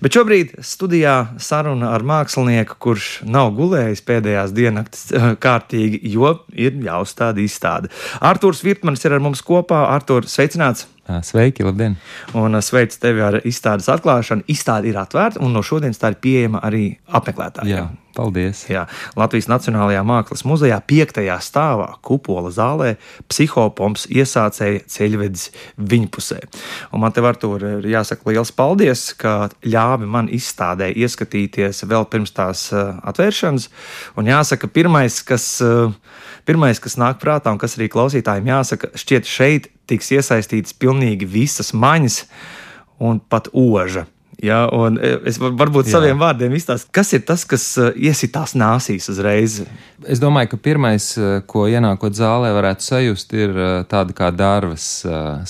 Bet šobrīd studijā saruna ar mākslinieku, kurš nav gulējis pēdējās diennakts eh, kārtīgi, jo ir jāuzstāda izstāde. Arthurs Virtmans ir ar mums kopā. Artur, sveicināts! Sveiki, labdien! Un sveicu tevi ar izstādes atklāšanu. Izstāde ir atvērta, un no šodienas tā ir pieejama arī apmeklētājiem. Jā, paldies! Jā, Latvijas Nacionālajā Mākslas muzejā, piektajā stāvā, kupola zālē, psihopomps iesācēja ceļvedis viņpusē. Un man te var tur jāsaka liels paldies, ka ļāvi man izstādē ieskatīties vēl pirms tās atvēršanas. Un jāsaka, pirmais, kas. Pirmais, kas nāk prātā un kas arī klausītājiem jāsaka, šķiet, šeit tiks iesaistītas pilnīgi visas maņas un pat oža. Ja, es varbūt Jā. saviem vārdiem izstāstīšu, kas ir tas, kas iesitās nāsīs uzreiz. Es domāju, ka pirmais, ko ienākot zālē, varētu sajust, ir tāda kā dārvas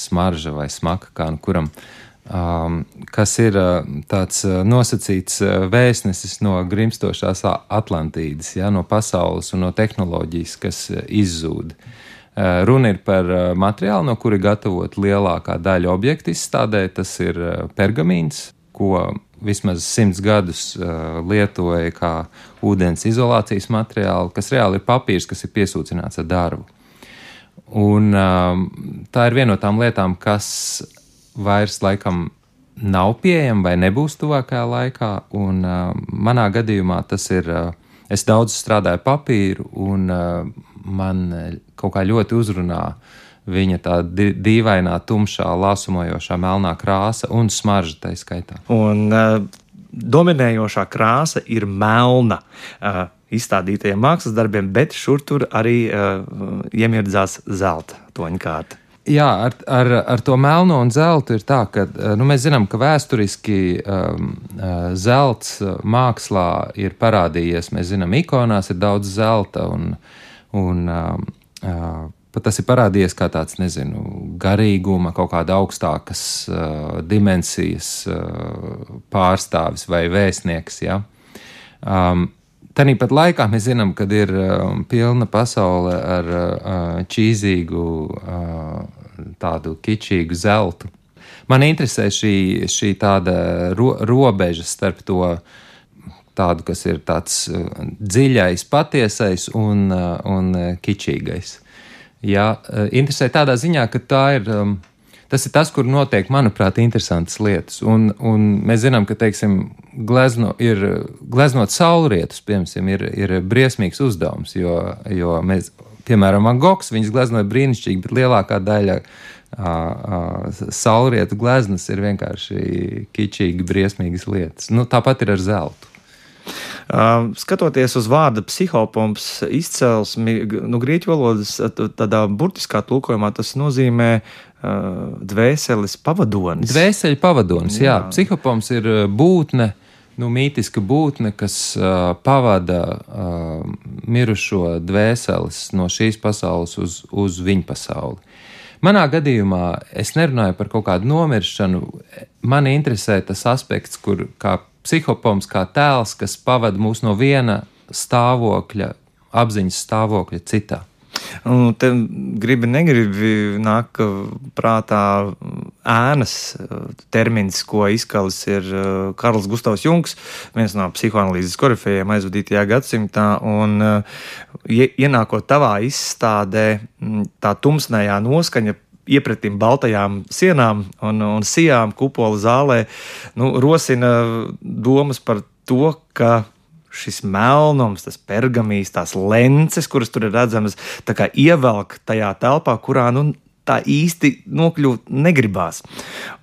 smarža vai smaka, kā nu kuram. Um, kas ir uh, tāds uh, nosacīts uh, vēstnesis no grimstošās Atlantīdas, ja, no pasaules un no tehnoloģijas, kas izzūd. Runa ir par materiālu, no kura gatavot lielākā daļa objektu izstādē. Tas ir pergamīns, ko vismaz simts gadus lietoja kā ūdens izolācijas materiālu, kas reāli ir papīrs, kas ir piesūcināts ar darbu. Un, tā ir viena no tām lietām, kas vairs laikam nav pieejama vai nebūs tuvākajā laikā. Un, manā gadījumā tas ir. Es daudz strādāju papīru, un man kaut kā ļoti uzrunā viņa tā dīvainā, tumšā, lāsumojošā melnā krāsa un smarža tā skaitā. Un, uh, dominējošā krāsa ir melna. Uh, Izstādītajiem mākslas darbiem, bet šur tur arī uh, iemirdzās zelta toņkārta. Jā, ar, ar, ar to melno un zeltu ir tā, ka nu, mēs zinām, ka vēsturiski um, zelts mākslā ir parādījies. Mēs zinām, ikonās ir daudz zelta un, un um, Pat tas ir parādījies kā tāds, nezinu, garīguma, kaut kāda augstākas uh, dimensijas uh, pārstāvis vai vēstnieks. Ja? Um, Tāpat laikā mēs zinām, ka ir uh, pilna pasaule ar uh, čīzīgu, uh, tādu kičīgu zeltu. Man interesē šī, šī tāda ro, robeža starp to tādu, kas ir tāds uh, dziļais, patiesais un, uh, un uh, kičīgais. Jā, interesē tādā ziņā, ka tā ir. Um, tas ir tas, kur notiek, manuprāt, interesantas lietas. Un, un mēs zinām, ka, teiksim, glezno, ir, gleznot saulrietus, piemēram, ir, ir briesmīgs uzdevums, jo, jo mēs, piemēram, Van Gogs, viņas gleznoja brīnišķīgi, bet lielākā daļa saulrietu gleznas ir vienkārši kičīgi, briesmīgas lietas. Nu, tāpat ir ar zeltu. Skatoties uz vārda psihopomps izcelsmi, nu, grieķu valodas tādā burtiskā tulkojumā tas nozīmē dvēseles pavadonis. Dvēseli pavadonis, jā. jā. Psihopomps ir būtne. Nu, mītiska būtne, kas uh, pavada uh, mirušo dvēseles no šīs pasaules uz, uz viņa pasauli. Manā gadījumā es nerunāju par kaut kādu nomiršanu. Man interesē tas aspekts, kur kā psihopoms kā tēls, kas pavada mūs no viena stāvokļa, apziņas stāvokļa citā. Un te gribi, negribi nāk prātā ēnas termins, ko izkalis ir uh, Karls Gustavs Junks, viens no psihoanalīzes korifējiem aizvadītajā gadsimtā. Un uh, ienākot tavā izstādē, tā tumsnējā noskaņa iepratīm baltajām sienām un, un sijām kupola zālē nu, rosina domas par to, ka šis melnums, tas pergamīs, tās lences, kuras tur ir redzamas, ievelk tajā telpā, kurā nu, tā īsti nokļūt negribās.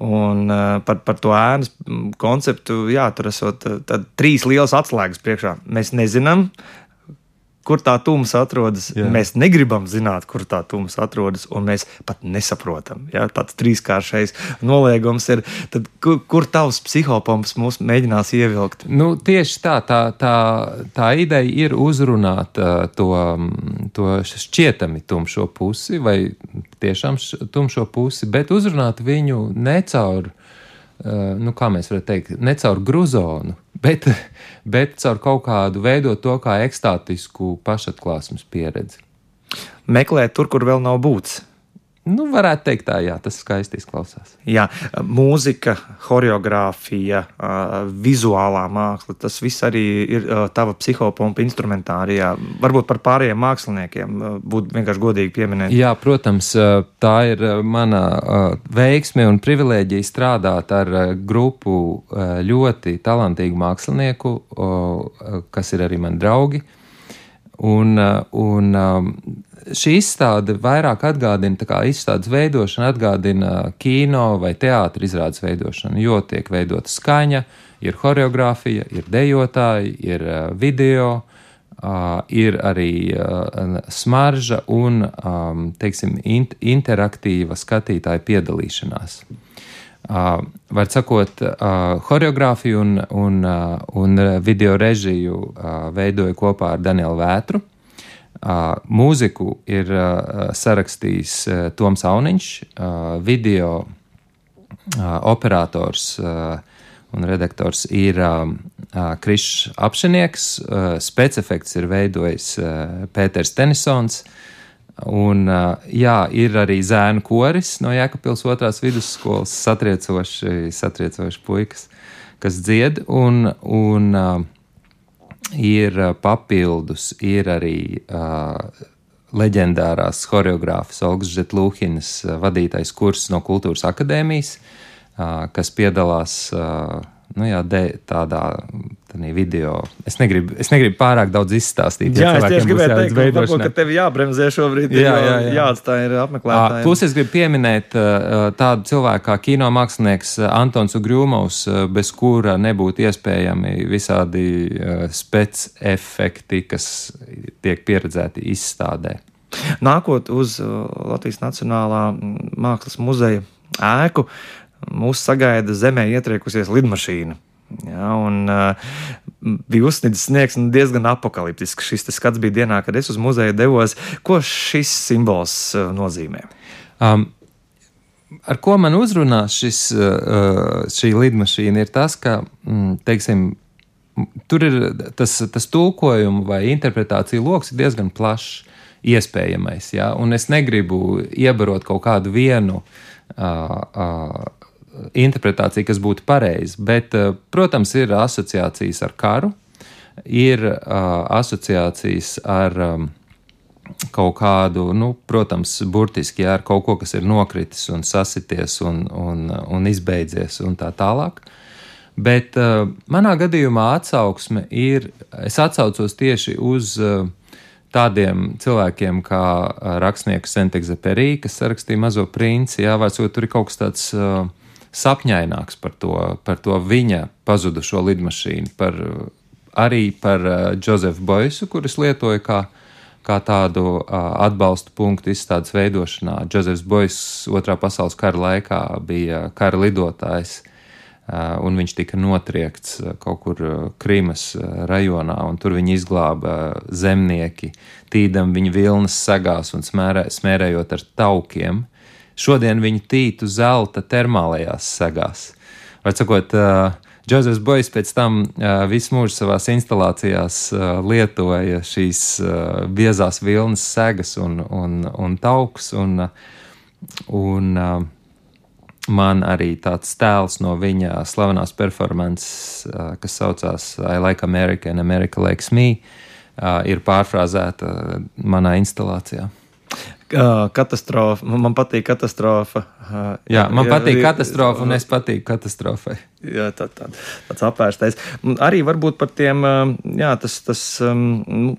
Un uh, par, par to ēnas konceptu, jā, tur esot uh, trīs lielas atslēgas priekšā. Mēs nezinām, kur tā tumsa atrodas. Jā. Mēs negribam zināt, kur tā tumsa atrodas, un mēs pat nesaprotam. Ja? Tāds trīskāršais noliegums ir, tad kur, kur tavs psihopomps mūs mēģinās ievilkt? Nu, tieši tā, tā, tā, tā ideja ir uzrunāt to, to šķietami tumšo pusi, vai tiešām tumšo pusi, bet uzrunāt viņu necaur nu, kā mēs varam teikt, ne caur gruzonu, bet, bet caur kaut kādu veidot to kā ekstātisku pašatklāsmes pieredzi. Meklēt tur, kur vēl nav būts. Nu, varētu teikt, tā, jā, tas skaisti izklausās. Jā, mūzika, choreogrāfija, vizuālā māksla, tas viss arī ir tava psihopompa instrumentārijā. Varbūt par pārējiem māksliniekiem būtu vienkārši godīgi pieminēt. Jā, protams, tā ir mana veiksme un privilēģija strādāt ar grupu ļoti talantīgu mākslinieku, kas ir arī mani draugi. Un, un šī izstāde vairāk atgādina, kā izstādes veidošana atgādina kino vai teātris izrādes veidošanu, jo tiek veidota skaņa, ir choreogrāfija, ir dejotāji, ir video, ir arī smarža un, teiksim, interaktīva skatītāja piedalīšanās. Uh, var sakot, uh, choreogrāfiju un, un, uh, un video režiju uh, veidoja kopā ar Danielu Vētru. Uh, mūziku ir uh, sarakstījis uh, Toms Auniņš, uh, video uh, operators uh, un redaktors ir uh, Krišs Apšinieks, uh, spēcefekts ir veidojis uh, Pēters Tenisons, uh, Un, jā, ir arī zēnu koris no Jēkabpils otrās vidusskolas, satriecoši, satriecoši puikas, kas dzied, un, un ir papildus, ir arī uh, leģendārās choreogrāfas Olgas Žetlūhinas vadītais kurs no Kultūras akadēmijas, uh, kas piedalās uh, nu, jā, de, tādā video. Es negribu, es negribu pārāk daudz izstāstīt. Jā, ja es tieši gribēju teikt, varbūt, ka tev jābremzē šobrīd. Jā, jā, jā. jāatstāj apmeklētājiem. Plus es gribu pieminēt tādu cilvēku kā kino mākslinieks Antons Ugrūmovs, bez kura nebūtu iespējami visādi spec efekti, kas tiek pieredzēti izstādē. Nākot uz Latvijas Nacionālā mākslas muzeja ēku, mūs sagaida zemē ietriekusies lidmašīna. Ja, un, uh, bija uzsnīdis sniegs un diezgan apakaliptisks. Šis skats bija dienā, kad es uz muzeju devos. Ko šis simbols uh, nozīmē? Um, ar ko man uzrunās šis, uh, šī lidmašīna, ir tas, ka mm, teiksim, tur ir tas, tas tulkojuma vai interpretācija lokus diezgan plašs, iespējamais. Ja? Un es negribu iebarot kaut kādu vienu. Uh, uh, interpretācija, kas būtu pareiza. Bet, eh, protams, ir asociācijas ar karu, ir uh, asociācijas ar um, kaut kādu, nu, protams, burtiski jā, ar kaut ko, kas ir nokritis un sasities un, un, un izbeidzies un tā tālāk. Bet uh, manā gadījumā atsauksme ir, es atsaucos tieši uz uh, tādiem cilvēkiem kā rakstnieks Sentekzeperī, kas rakstīja Mazo princi, jā, vai tur ir kaut kas tāds uh, sapņaināks par to, par to viņa pazudušo lidmašīnu, par, arī par Džozefu uh, Boisu, kurus lietoja kā, kā tādu uh, atbalstu punktu izstādes veidošanā. Džozefs Bois otrā pasaules kara laikā bija kara lidotājs. Uh, un viņš tika notriekts kaut kur Krīmas rajonā, un tur viņi izglāba zemnieki, tīdam viņa vilnas sagās un smērē, smērējot ar taukiem. Uh, Šodien viņi tītu zelta termālajās sagās. Vai sakot, uh, Džozefs Bois pēc tam uh, visu mūžu savās instalācijās uh, lietoja šīs uh, biezās vilnas segas un, un, un taukus. Un, un, uh, man arī tāds tēls no viņa slavenās performances, uh, kas saucās I Like America and America Likes Me, uh, ir pārfrāzēta manā instalācijā. Katastrofa. Man patīk katastrofa. Jā, man jā, patīk katastrofa, un es patīku katastrofai. Jā, tā, tā, tāds apvērstais. Arī varbūt par tiem, jā, tas, tas um,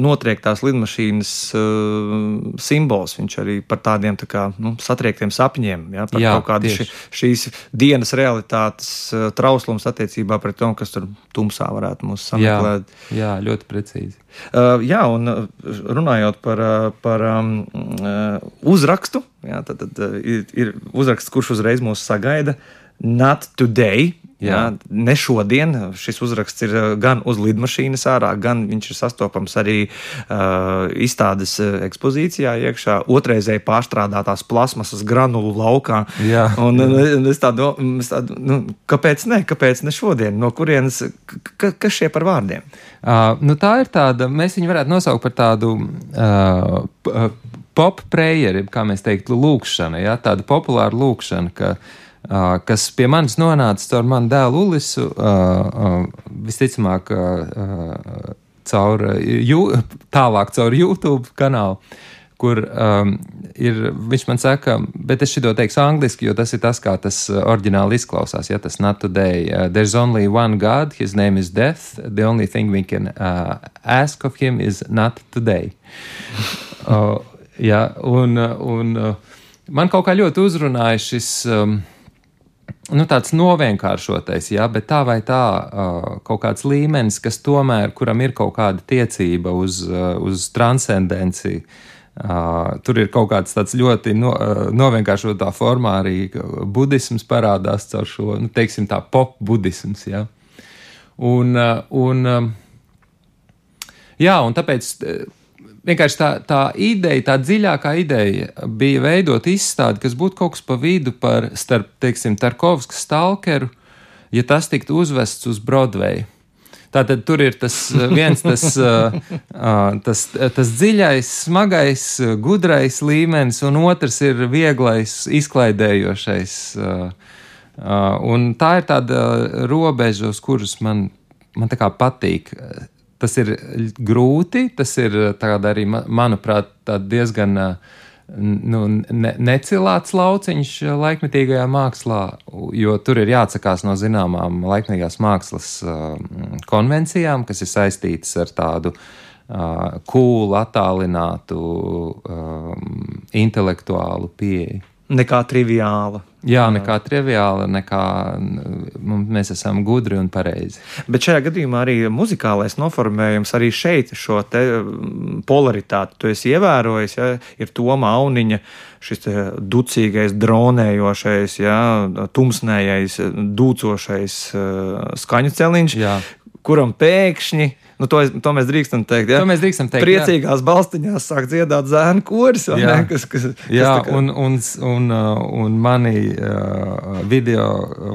notriektās lidmašīnas uh, simbols. Viņš arī par tādiem tā kā, nu, satriektiem sapņiem, ja, par Jā, kaut kādu ši, šīs dienas realitātes uh, trauslums attiecībā pret to, kas tur tumsā varētu mūs sameklēt. Jā, jā ļoti precīzi. Uh, jā, un uh, runājot par, uh, par um, uh, uzrakstu, jā, tad, tad uh, ir, ir uzraksts, kurš uzreiz mūs sagaida. Not today, Jā. Jā, ne šodien. Šis uzraksts ir uh, gan uz lidmašīnas ārā, gan viņš ir sastopams arī uh, izstādes uh, ekspozīcijā iekšā, otrreizēji pārstrādātās plasmasas granulu laukā. Jā. Un, un es tādu, es tādu nu, kāpēc ne? Kāpēc ne šodien? No kurienes, kas šie par vārdiem? Uh, nu tā ir tāda, mēs viņu varētu nosaukt par tādu uh, pop prayer, kā mēs teiktu, lūkšana, ja, tāda populāra lūkšana, ka, uh, kas pie manis nonāca caur manu dēlu Ulisu, uh, uh, visticamāk, caur, jū, tālāk caur YouTube kanālu kur um, ir, viņš man saka, bet es šo teikšu angliski, jo tas ir tas, kā tas oriģināli izklausās. Ja tas not today. Uh, there's only one God, his name is death. The only thing we can uh, ask of him is not today. uh, ja, un, un uh, man kaut kā ļoti uzrunāja šis. Um, nu, tāds novienkāršotais, jā, bet tā vai tā, uh, kaut kāds līmenis, kas tomēr, kuram ir kaut kāda tiecība uz, uh, uz transcendenciju, Uh, tur ir kaut kāds tāds ļoti no, uh, novienkāršotā formā arī budisms parādās caur šo, nu, teiksim, tā pop budisms. Ja? Un, uh, un, uh, jā, un tāpēc vienkārši tā, tā ideja, tā dziļākā ideja bija veidot izstādi, kas būtu kaut kas pa vidu par starp, teiksim, Tarkovskas stalkeru, ja tas tiktu uzvests uz Broadway. Tātad tur ir tas eh, viens, tas, eh, tas, tas dziļais, smagais, gudrais līmenis, un otrs ir vieglais, izklaidējošais. Un tā ir tāda robeža, uz kuras man, man patīk. Tas ir grūti, tas ir arī, manuprāt, diezgan uh, nu, ne, necilāts lauciņš laikmetīgajā mākslā, jo tur ir jāatsakās no zināmām laikmetīgās mākslas konvencijām, kas ir saistītas ar tādu kūlu, attālinātu, intelektuālu pieeju nekā triviāla. Jā, nekā triviāla, nekā mēs esam gudri un pareizi. Bet šajā gadījumā arī muzikālais noformējums arī šeit šo polaritāti tu esi ievērojis. Ja, ir Toma Auniņa šis ducīgais, dronējošais, ja, tumsnējais, dūcošais skaņu celiņš, Jā. kuram pēkšņi Nu, to, to mēs drīkstam teikt. Ja? To mēs drīkstam teikt. Priecīgās jā. balstiņās sāk dziedāt zēnu koris. Jā, ne? kas, kas, jā kas kā... un, un, un, uh, un mani uh, video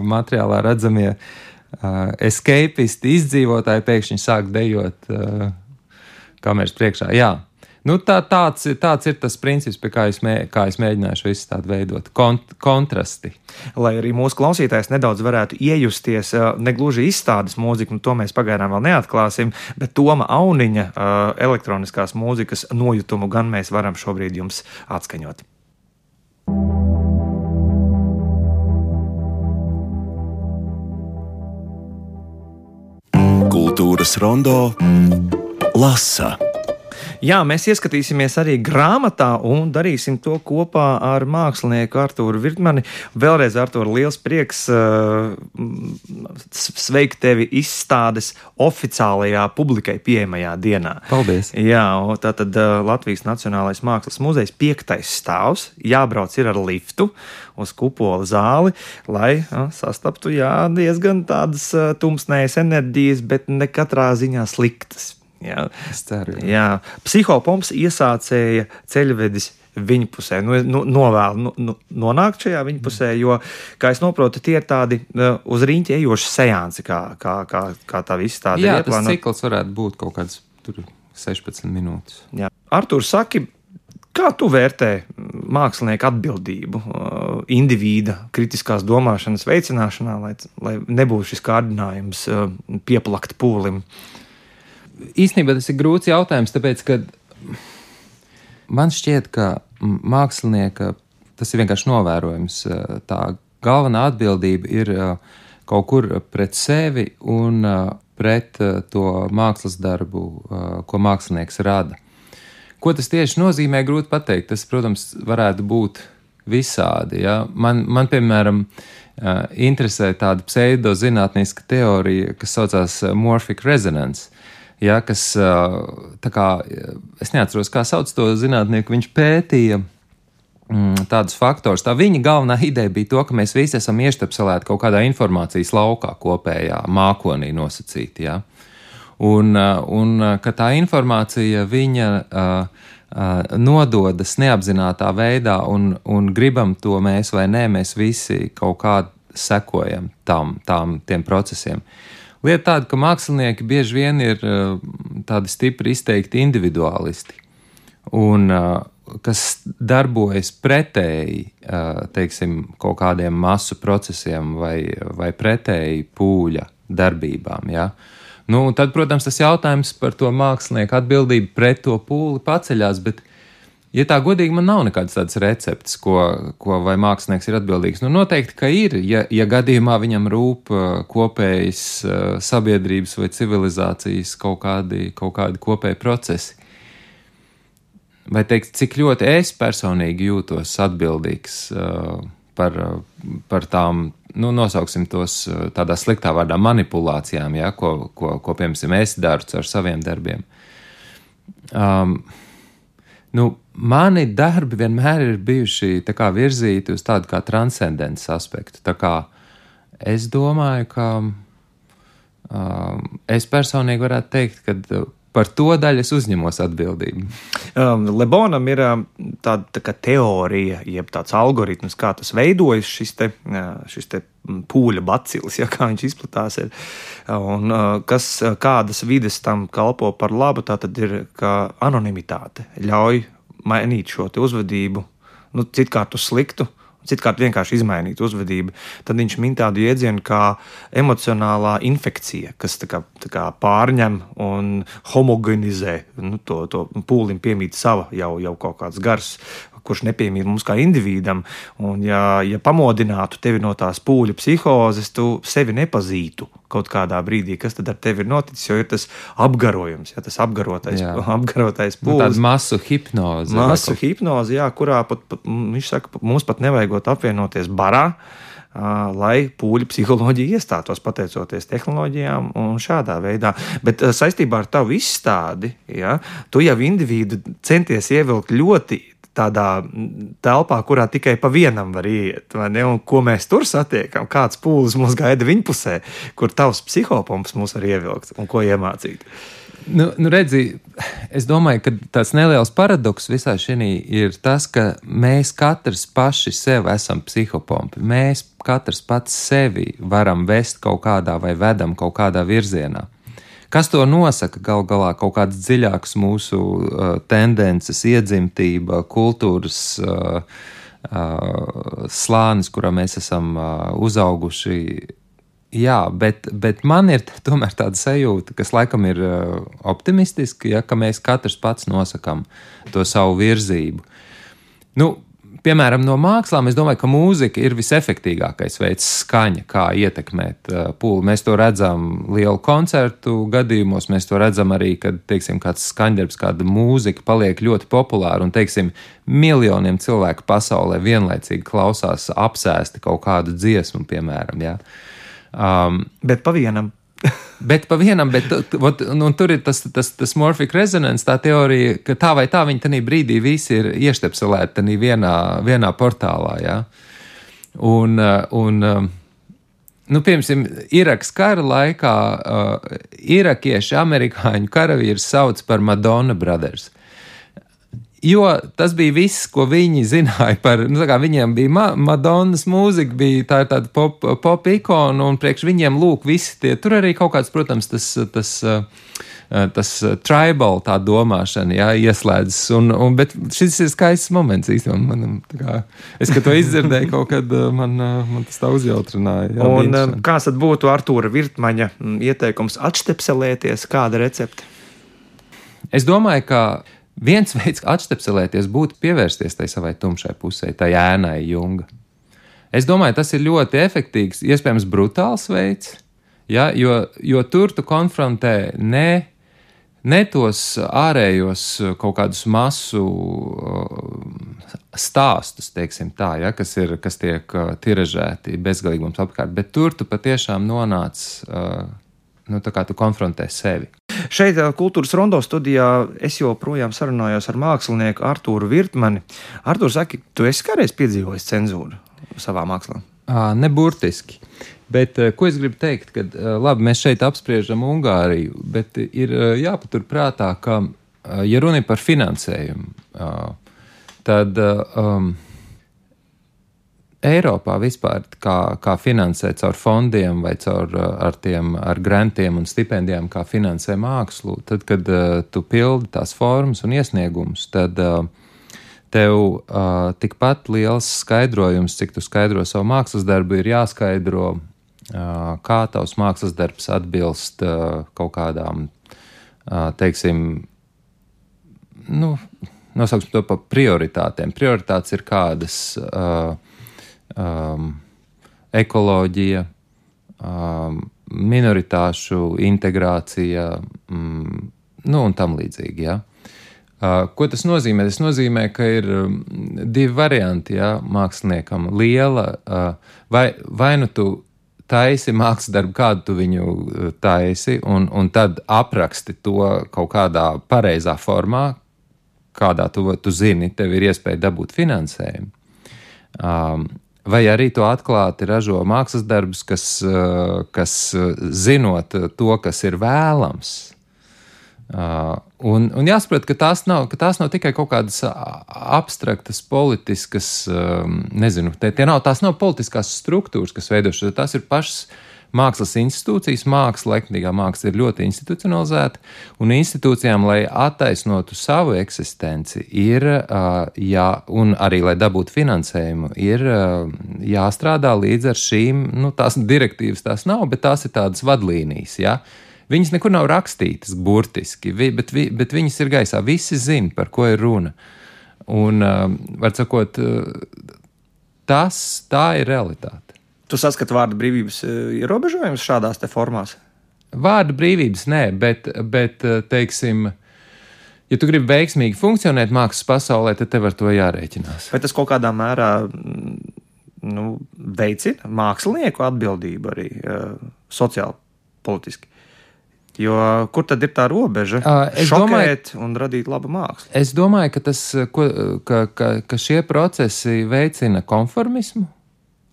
materiālā redzamie uh, escapisti, izdzīvotāji pēkšņi sāk dejot uh, kameras priekšā. Jā. Nu, tā, tāds, tāds ir tas princips, pie kā es, mē, kā es mēģināju šo izstādi veidot. Kont, kontrasti. Lai arī mūsu klausītājs nedaudz varētu iejusties, ne gluži izstādes mūziku, nu, to mēs pagaidām vēl neatklāsim, bet Toma Auniņa elektroniskās mūzikas nojutumu gan mēs varam šobrīd jums atskaņot. Kultūras rondo lasa. Jā, mēs ieskatīsimies arī grāmatā un darīsim to kopā ar mākslinieku Artūru Virtmani. Vēlreiz, Artūr, liels prieks uh, sveikt tevi izstādes oficiālajā publikai pieejamajā dienā. Paldies! Jā, tā tad uh, Latvijas Nacionālais Mākslas muzejs piektais stāvs, jābrauc ir ar liftu uz kupola zāli, lai uh, sastaptu jā, diezgan tādas uh, tumsnējas enerģijas, bet ne katrā ziņā sliktas. Jā, ceru, jā. jā. psihopomps iesācēja ceļvedis viņa pusē, nu, nu, novēlu nu, nu, nonākt šajā viņa pusē, jo, kā es saprotu, tie ir tādi uh, uz rīņķa ejoši seansi, kā, kā, kā, kā tā viss tāda ir. Jā, ieplāno. tas cikls varētu būt kaut kāds tur 16 minūtes. Jā. Artur, saki, kā tu vērtē mākslinieku atbildību, uh, indivīda kritiskās domāšanas veicināšanā, lai, lai nebūtu šis kārdinājums uh, pieplakt pūlim? Uh, īstenībā tas ir grūts jautājums, tāpēc, ka man šķiet, ka mākslinieka tas ir vienkārši novērojams. Tā galvenā atbildība ir kaut kur pret sevi un pret to mākslas darbu, ko mākslinieks rada. Ko tas tieši nozīmē, grūti pateikt. Tas, protams, varētu būt visādi. Ja? Man, man, piemēram, interesē tāda pseidozinātniska teorija, kas saucās morphic resonance ja, kas, kā, es neatceros, kā sauc to zinātnieku, viņš pētīja mm, tādus faktorus. Tā viņa galvenā ideja bija to, ka mēs visi esam ieštepselēti kaut kādā informācijas laukā, kopējā mākonī nosacīti. Ja? Un, un ka tā informācija viņa uh, uh, nododas neapzinātā veidā, un, un gribam to mēs vai nē, mēs visi kaut kā sekojam tam, tām, tiem procesiem. Uh, Lieta tāda, ka mākslinieki bieži vien ir eh, tādi stipri izteikti individualisti. Un, eh, kas darbojas pretēji teiksim, kaut kādiem masu procesiem vai, vai pretēji pūļa darbībām. Ja? Nu, tad, protams, tas jautājums par to mākslinieku atbildību pret to pūli paceļās. Bet, ja tā godīgi, man nav nekādas tādas receptes, ko, ko vai mākslinieks ir atbildīgs. Nu, noteikti, ka ir, ja, ja gadījumā viņam rūp kopējas sabiedrības vai civilizācijas kaut kādi, kaut kādi kopēji procesi vai teikt, cik ļoti es personīgi jūtos atbildīgs uh, par, uh, par tām, nu, nosauksim tos uh, tādā sliktā vārdā manipulācijām, ja, ko, ko, ko piemēram, es daru ar saviem darbiem. Um, nu, mani darbi vienmēr ir bijuši kā, virzīti uz tādu kā transcendences aspektu. Tā kā es domāju, ka um, es personīgi varētu teikt, ka par to daļu es uzņemos atbildību. Um, Lebonam ir um, tāda tā teorija, jeb tāds algoritms, kā tas veidojas, šis, te, uh, šis te pūļa bacils, ja, kā viņš izplatās. Ir. Un, uh, kas, uh, kādas vides tam kalpo par labu, tā tad ir anonimitāte. Ļauj mainīt šo uzvedību, nu, citkārt uz sliktu, Citkārt vienkārši izmainīt uzvedību. Tad viņš min tādu jēdzienu kā emocionālā infekcija, kas tā kā, tā kā pārņem un homogenizē nu, to, to pūlim, piemīt sava jau, jau kaut kāds gars kurš nepiemīt mums kā individam. Un, ja, ja pamodinātu tevi no tās pūļu psihozes, tu sevi nepazītu kaut kādā brīdī, kas tad ar tevi ir noticis. Jo ir tas apgarojums, ja, tas apgarotais, jā. apgarotais pūlis. Nu, tāda masu hipnoze. Masu hipnoze, jā, kurā pat, pat, viņš saka, mums pat nevajagot apvienoties barā lai pūļu psiholoģija iestātos pateicoties tehnoloģijām un šādā veidā. Bet saistībā ar tavu izstādi, ja, tu jau individu centies ievilkt ļoti tādā telpā, kurā tikai pa vienam var iet, un ko mēs tur satiekam, kāds pūlis mūs gaida viņpusē, kur tavs psihopomps mūs var ievilkt un ko iemācīt. Nu, nu redzi, es domāju, ka tāds neliels paradoks visā šī ir tas, ka mēs katrs paši sev esam psihopompi. Mēs katrs pats sevi varam vest kaut kādā vai vedam kaut kādā virzienā. Kas to nosaka? Galu galā kaut kādas dziļākas mūsu uh, tendences, iedzimtība, kultūras uh, uh, slānis, kurā mēs esam uh, uzauguši. Jā, bet, bet man ir tomēr tāda sajūta, kas laikam ir uh, optimistiska, ja, ka mēs katrs pats nosakām to savu virzību. Nu, piemēram, no mākslām, es domāju, ka mūzika ir visefektīgākais veids, skaņa, kā ietekmēt uh, pūli. Mēs to redzam lielu koncertu gadījumos, mēs to redzam arī, kad, teiksim, kāds skaņdarbs, kāda mūzika paliek ļoti populāra un, teiksim, miljoniem cilvēku pasaulē vienlaicīgi klausās apsēsti kaut kādu dziesmu, piemēram. Ja? Um, Bet pa vienam bet pa vienam, bet ot, nu, tur ir tas, tas, tas morfika rezonance, tā teorija, ka tā vai tā viņi tajā brīdī visi ir ieštepselēti vienā, vienā portālā. Ja? Un, un, nu, piemēram, Irakas kara laikā uh, irakieši amerikāņu karavīri sauc par Madonna Brothers. Jo tas bija viss, ko viņi zināja par. Nu, viņiem bija ma Madonnas mūzika, bija tā tāda pop, pop ikona, un priekš viņiem lūk, visi tie tur arī kaut kāds, protams, tas. tas Tas tribal tā domāšana, jā, ieslēdzas. Un, un, bet šis ir skaists moments īstenībā. Man, kā, es, kad to izdzirdēju, kaut kad man, man tas tā uzjautrināja. Jā, un, kāds tad būtu Artūra Virtmaņa ieteikums atštepselēties? Kāda recepte? Es domāju, ka Viens veids, kā atstepselēties, būtu pievērsties tai savai tumšai pusē, tai ēnai junga. Es domāju, tas ir ļoti efektīvs, iespējams, brutāls veids, ja, jo, jo tur tu konfrontē ne, ne tos ārējos kaut kādus masu uh, stāstus, tā, ja, kas, ir, kas tiek uh, tiražēti bezgalīgi mums apkārt, bet tur tu patiešām nonāc, uh, nu, tā kā tu konfrontē sevi. Šeit, Kultūras rondo studijā, es joprojām sarunājos ar mākslinieku Artūru Virtmani. Artūr, saki, tu esi kādreiz piedzīvojis cenzūru savā mākslā? Neburtiski. Bet, ko es gribu teikt, kad labi, mēs šeit apspriežam Ungāriju, bet ir jāpaturprātā, ka, ja runa ir par finansējumu, tad um, Eiropā vispār kā, kā finansēt caur fondiem vai caur ar tiem ar grantiem un stipendijām, kā finansē mākslu, tad, kad uh, tu pildi tās formas un iesniegumus, tad uh, tev uh, tikpat liels skaidrojums, cik tu skaidro savu mākslas darbu, ir jāskaidro, uh, kā tavs mākslas darbs atbilst uh, kaut kādām, uh, teiksim, nu, nosauksim to par prioritātēm. Prioritātes ir kādas uh, um, ekoloģija, um, minoritāšu integrācija, mm, nu, un tam līdzīgi. Ja? Uh, ko tas nozīmē? Tas nozīmē, ka ir um, divi varianti ja, māksliniekam. Liela, uh, vai, vai nu tu taisi mākslas darbu, kādu tu viņu uh, taisi, un, un tad apraksti to kaut kādā pareizā formā, kādā tu, tu zini, tev ir iespēja dabūt finansējumu. Um, vai arī tu atklāti ražo mākslas darbus, kas, uh, kas zinot to, kas ir vēlams, Uh, un, un jāsaprot, ka tās, nav, ka tās nav tikai kaut kādas abstraktas, politiskas, nezinu, tie, tie nav, tās nav politiskās struktūras, kas veidošas. Tās ir pašas mākslas institūcijas. Māksla, laikmatīgā māksla ir ļoti institucionalizēta, un institūcijām, lai attaisnotu savu eksistenci, ir, jā, un arī lai dabūtu finansējumu, ir jāstrādā līdz ar šīm, nu, tās direktīvas tās nav, bet tās ir tādas vadlīnijas. Ja? Viņas nekur nav rakstītas burtiski, bet, bet viņas ir gaisā. Visi zina, par ko ir runa. Un, var sakot, tas tā ir realitāte. Tu saskati vārdu brīvības uh, ierobežojumus šādās formās? Vārdu brīvības nē, bet, bet uh, teiksim, ja tu gribi veiksmīgi funkcionēt mākslas pasaulē, tad tev ar to jārēķinās. Vai tas kaut kādā mērā mm, nu, veicina mākslinieku atbildību arī uh, sociāli, politiski? Jo kur tad ir tā robeža? Uh, es domāju, un radīt labu mākslu. Es domāju, ka, tas, ko, ka, ka, ka šie procesi veicina konformismu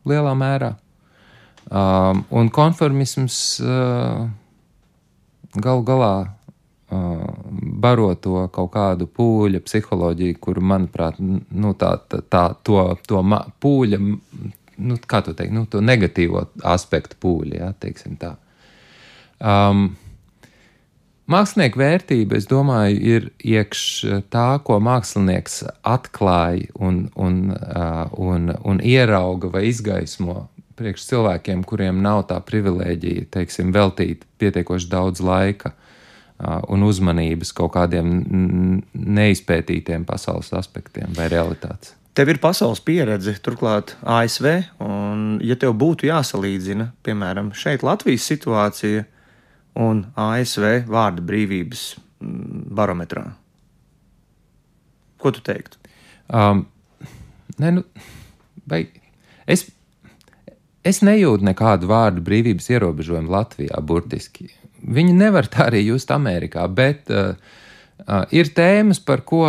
lielā mērā. Um, un konformisms uh, galu galā uh, baro to kaut kādu pūļa psiholoģiju, kur, manuprāt, nu, tā, tā, tā, to, to pūļa, nu, kā to teikt, nu, to negatīvo aspektu pūļa, ja, teiksim tā. Um, Mākslinieka vērtība, es domāju, ir iekš tā, ko mākslinieks atklāja un, un, un, un ierauga vai izgaismo priekš cilvēkiem, kuriem nav tā privilēģija, teiksim, veltīt pietiekoši daudz laika un uzmanības kaut kādiem neizpētītiem pasaules aspektiem vai realitātes. Tev ir pasaules pieredze, turklāt ASV, un, ja tev būtu jāsalīdzina, piemēram, šeit Latvijas situācija, un ASV vārda brīvības barometrā? Ko tu teiktu? Um, ne, nu, vai, es, es nejūtu nekādu vārdu brīvības ierobežojumu Latvijā, burtiski. Viņi nevar tā arī just Amerikā, bet uh, uh, ir tēmas, par ko,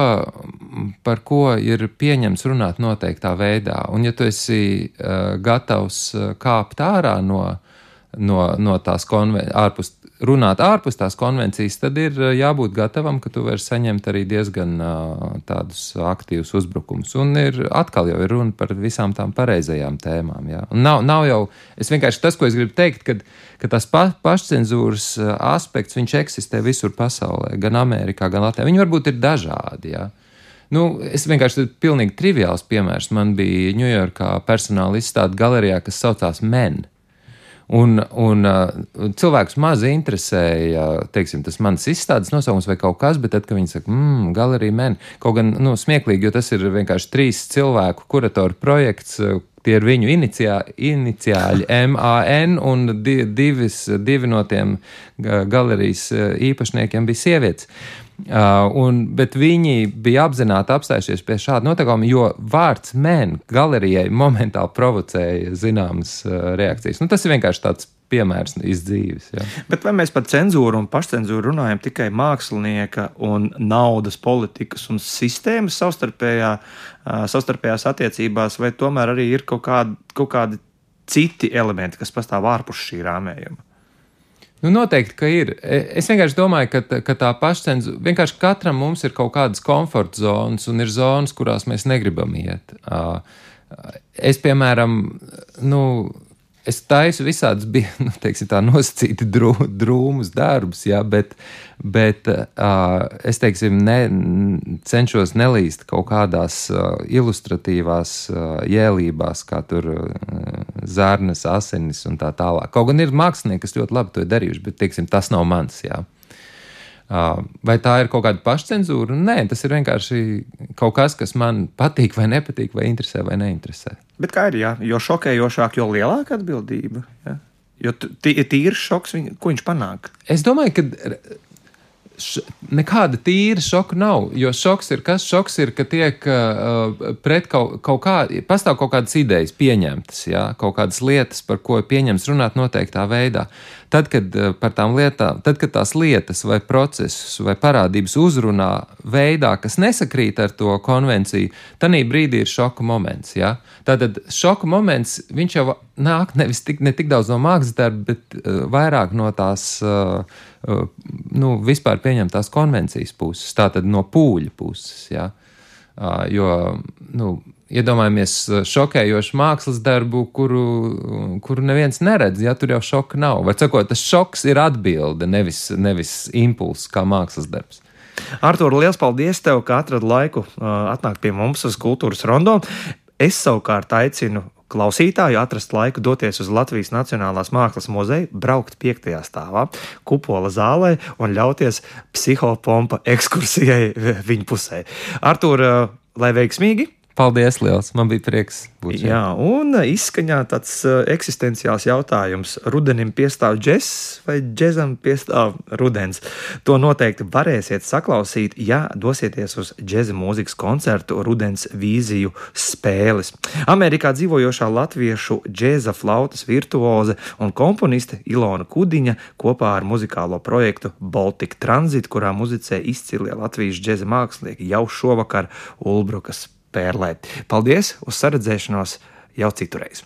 par ko ir pieņemts runāt noteiktā veidā. Un, ja tu esi uh, gatavs uh, kāpt ārā no, no, no tās ārpus runāt ārpus tās konvencijas, tad ir eh, jābūt gatavam, ka tu vari saņemt arī diezgan uh, tādus aktīvus uzbrukumus. Un ir atkal jau ir runa par visām tām pareizajām tēmām. Jā. Un nav, nav jau, es vienkārši tas, ko es gribu teikt, kad, ka tas pa, pašcensūras aspekts, viņš eksistē visur pasaulē, gan Amerikā, gan Latvijā. Viņi varbūt ir dažādi. Jā. Nu, es vienkārši tādu pilnīgi triviāls piemērs. Man bija Ņujorkā personāla izstāde galerijā, kas saucās Men. Un, un uh, cilvēks maz interesēja, teiksim, tas mans izstādes nosaukums vai kaut kas, bet tad, kad viņi saka, mmm, galerija men, kaut gan, nu, smieklīgi, jo tas ir vienkārši trīs cilvēku kuratoru projekts, uh, tie ir viņu inicijā, iniciāļi MAN, un di, divis, divi no tiem galerijas uh, īpašniekiem bija sievietes. Uh, un, bet viņi bija apzināti apstājušies pie šāda notikuma, jo vārds mēn galerijai momentāli provocēja zināmas uh, reakcijas. Nu, tas ir vienkārši tāds piemērs iz dzīves. Jā. Bet vai mēs par cenzūru un pašcensūru runājam tikai mākslinieka un naudas politikas un sistēmas savstarpējā, uh, savstarpējās attiecībās, vai tomēr arī ir kaut kādi, kaut kādi citi elementi, kas pastāv ārpus šī rāmējuma? Nu, noteikti, ka ir. E, es vienkārši domāju, ka, ka tā pašcensūra, vienkārši katram mums ir kaut kādas komforta zonas, un ir zonas, kurās mēs negribam iet. Es, piemēram, nu, es taisu visādus, nu, teiksim, tā nosacīti drū, drūmus darbus, jā, bet, bet uh, es teiksim, ne, cenšos nelīst kaut kādās uh, ilustratīvās uh, jēlībās, kā tur uh, zārnas, asinis un tā tālāk. Kaut gan ir mākslinieki, kas ļoti labi to ir darījuši, bet teiksim, tas nav mans. Jā. Vai tā ir kaut kāda pašcensūra? Nē, tas ir vienkārši kaut kas, kas man patīk, vai nepatīk, vai interesē, vai neinteresē. Bet kā ir, jā, jo šokējošāk, jo lielāka atbildība. Jā. Jo tīrs šoks, viņ, ko viņš panāk? Es domāju, ka nekāda tīra šoka nav. Jo šoks ir kas? Šoks ir, ka tiek uh, pret kaut, kaut kā, pastāv kaut kādas idejas pieņemtas, jā, kaut kādas lietas, par ko pieņems runāt noteiktā veidā. Tad, kad uh, par tām lietām, tad, kad tās lietas vai procesus vai parādības uzrunā veidā, kas nesakrīt ar to konvenciju, tad brīdī ir šoka moments. Ja? Tātad šoka moments, viņš jau nāk nevis tik, ne tik daudz no mākslas darba, bet uh, vairāk no tās uh, uh, nu, vispār pieņemtās konvencijas puses, tātad no pūļa puses. Ja? Uh, jo nu, iedomājamies uh, šokējošu mākslas darbu, kuru, kuru neviens neredz. Ja tur jau šoka nav. Vai sakot, tas šoks ir atbilde, nevis, nevis impulss kā mākslas darbs. Artur, liels paldies tev, ka atradi laiku uh, atnākt pie mums uz kultūras rondo. Es savukārt aicinu klausītāju atrast laiku doties uz Latvijas Nacionālās Mākslas muzeju, braukt piektajā stāvā, kupola zālē un ļauties psihopompa ekskursijai viņa pusē. Artur, uh, lai veiksmīgi! Paldies, liels! Man bija prieks būt šeit. Jā, un izskaņā tāds uh, eksistenciāls jautājums. Rudenim piestāv džeks vai džekam piestāv rudens? To noteikti varēsiet saklausīt, ja dosieties uz džeka mūzikas koncertu Rudens vīziju spēles. Amerikā dzīvojošā latviešu džēza flautas virtuoze un komponiste Ilona Kudiņa kopā ar muzikālo projektu Baltic Transit, kurā muzicē izcilie Latvijas džēza mākslinieki jau šovakar Ulbrukas pērlē. Paldies! Uz saredzēšanos jau citurreiz!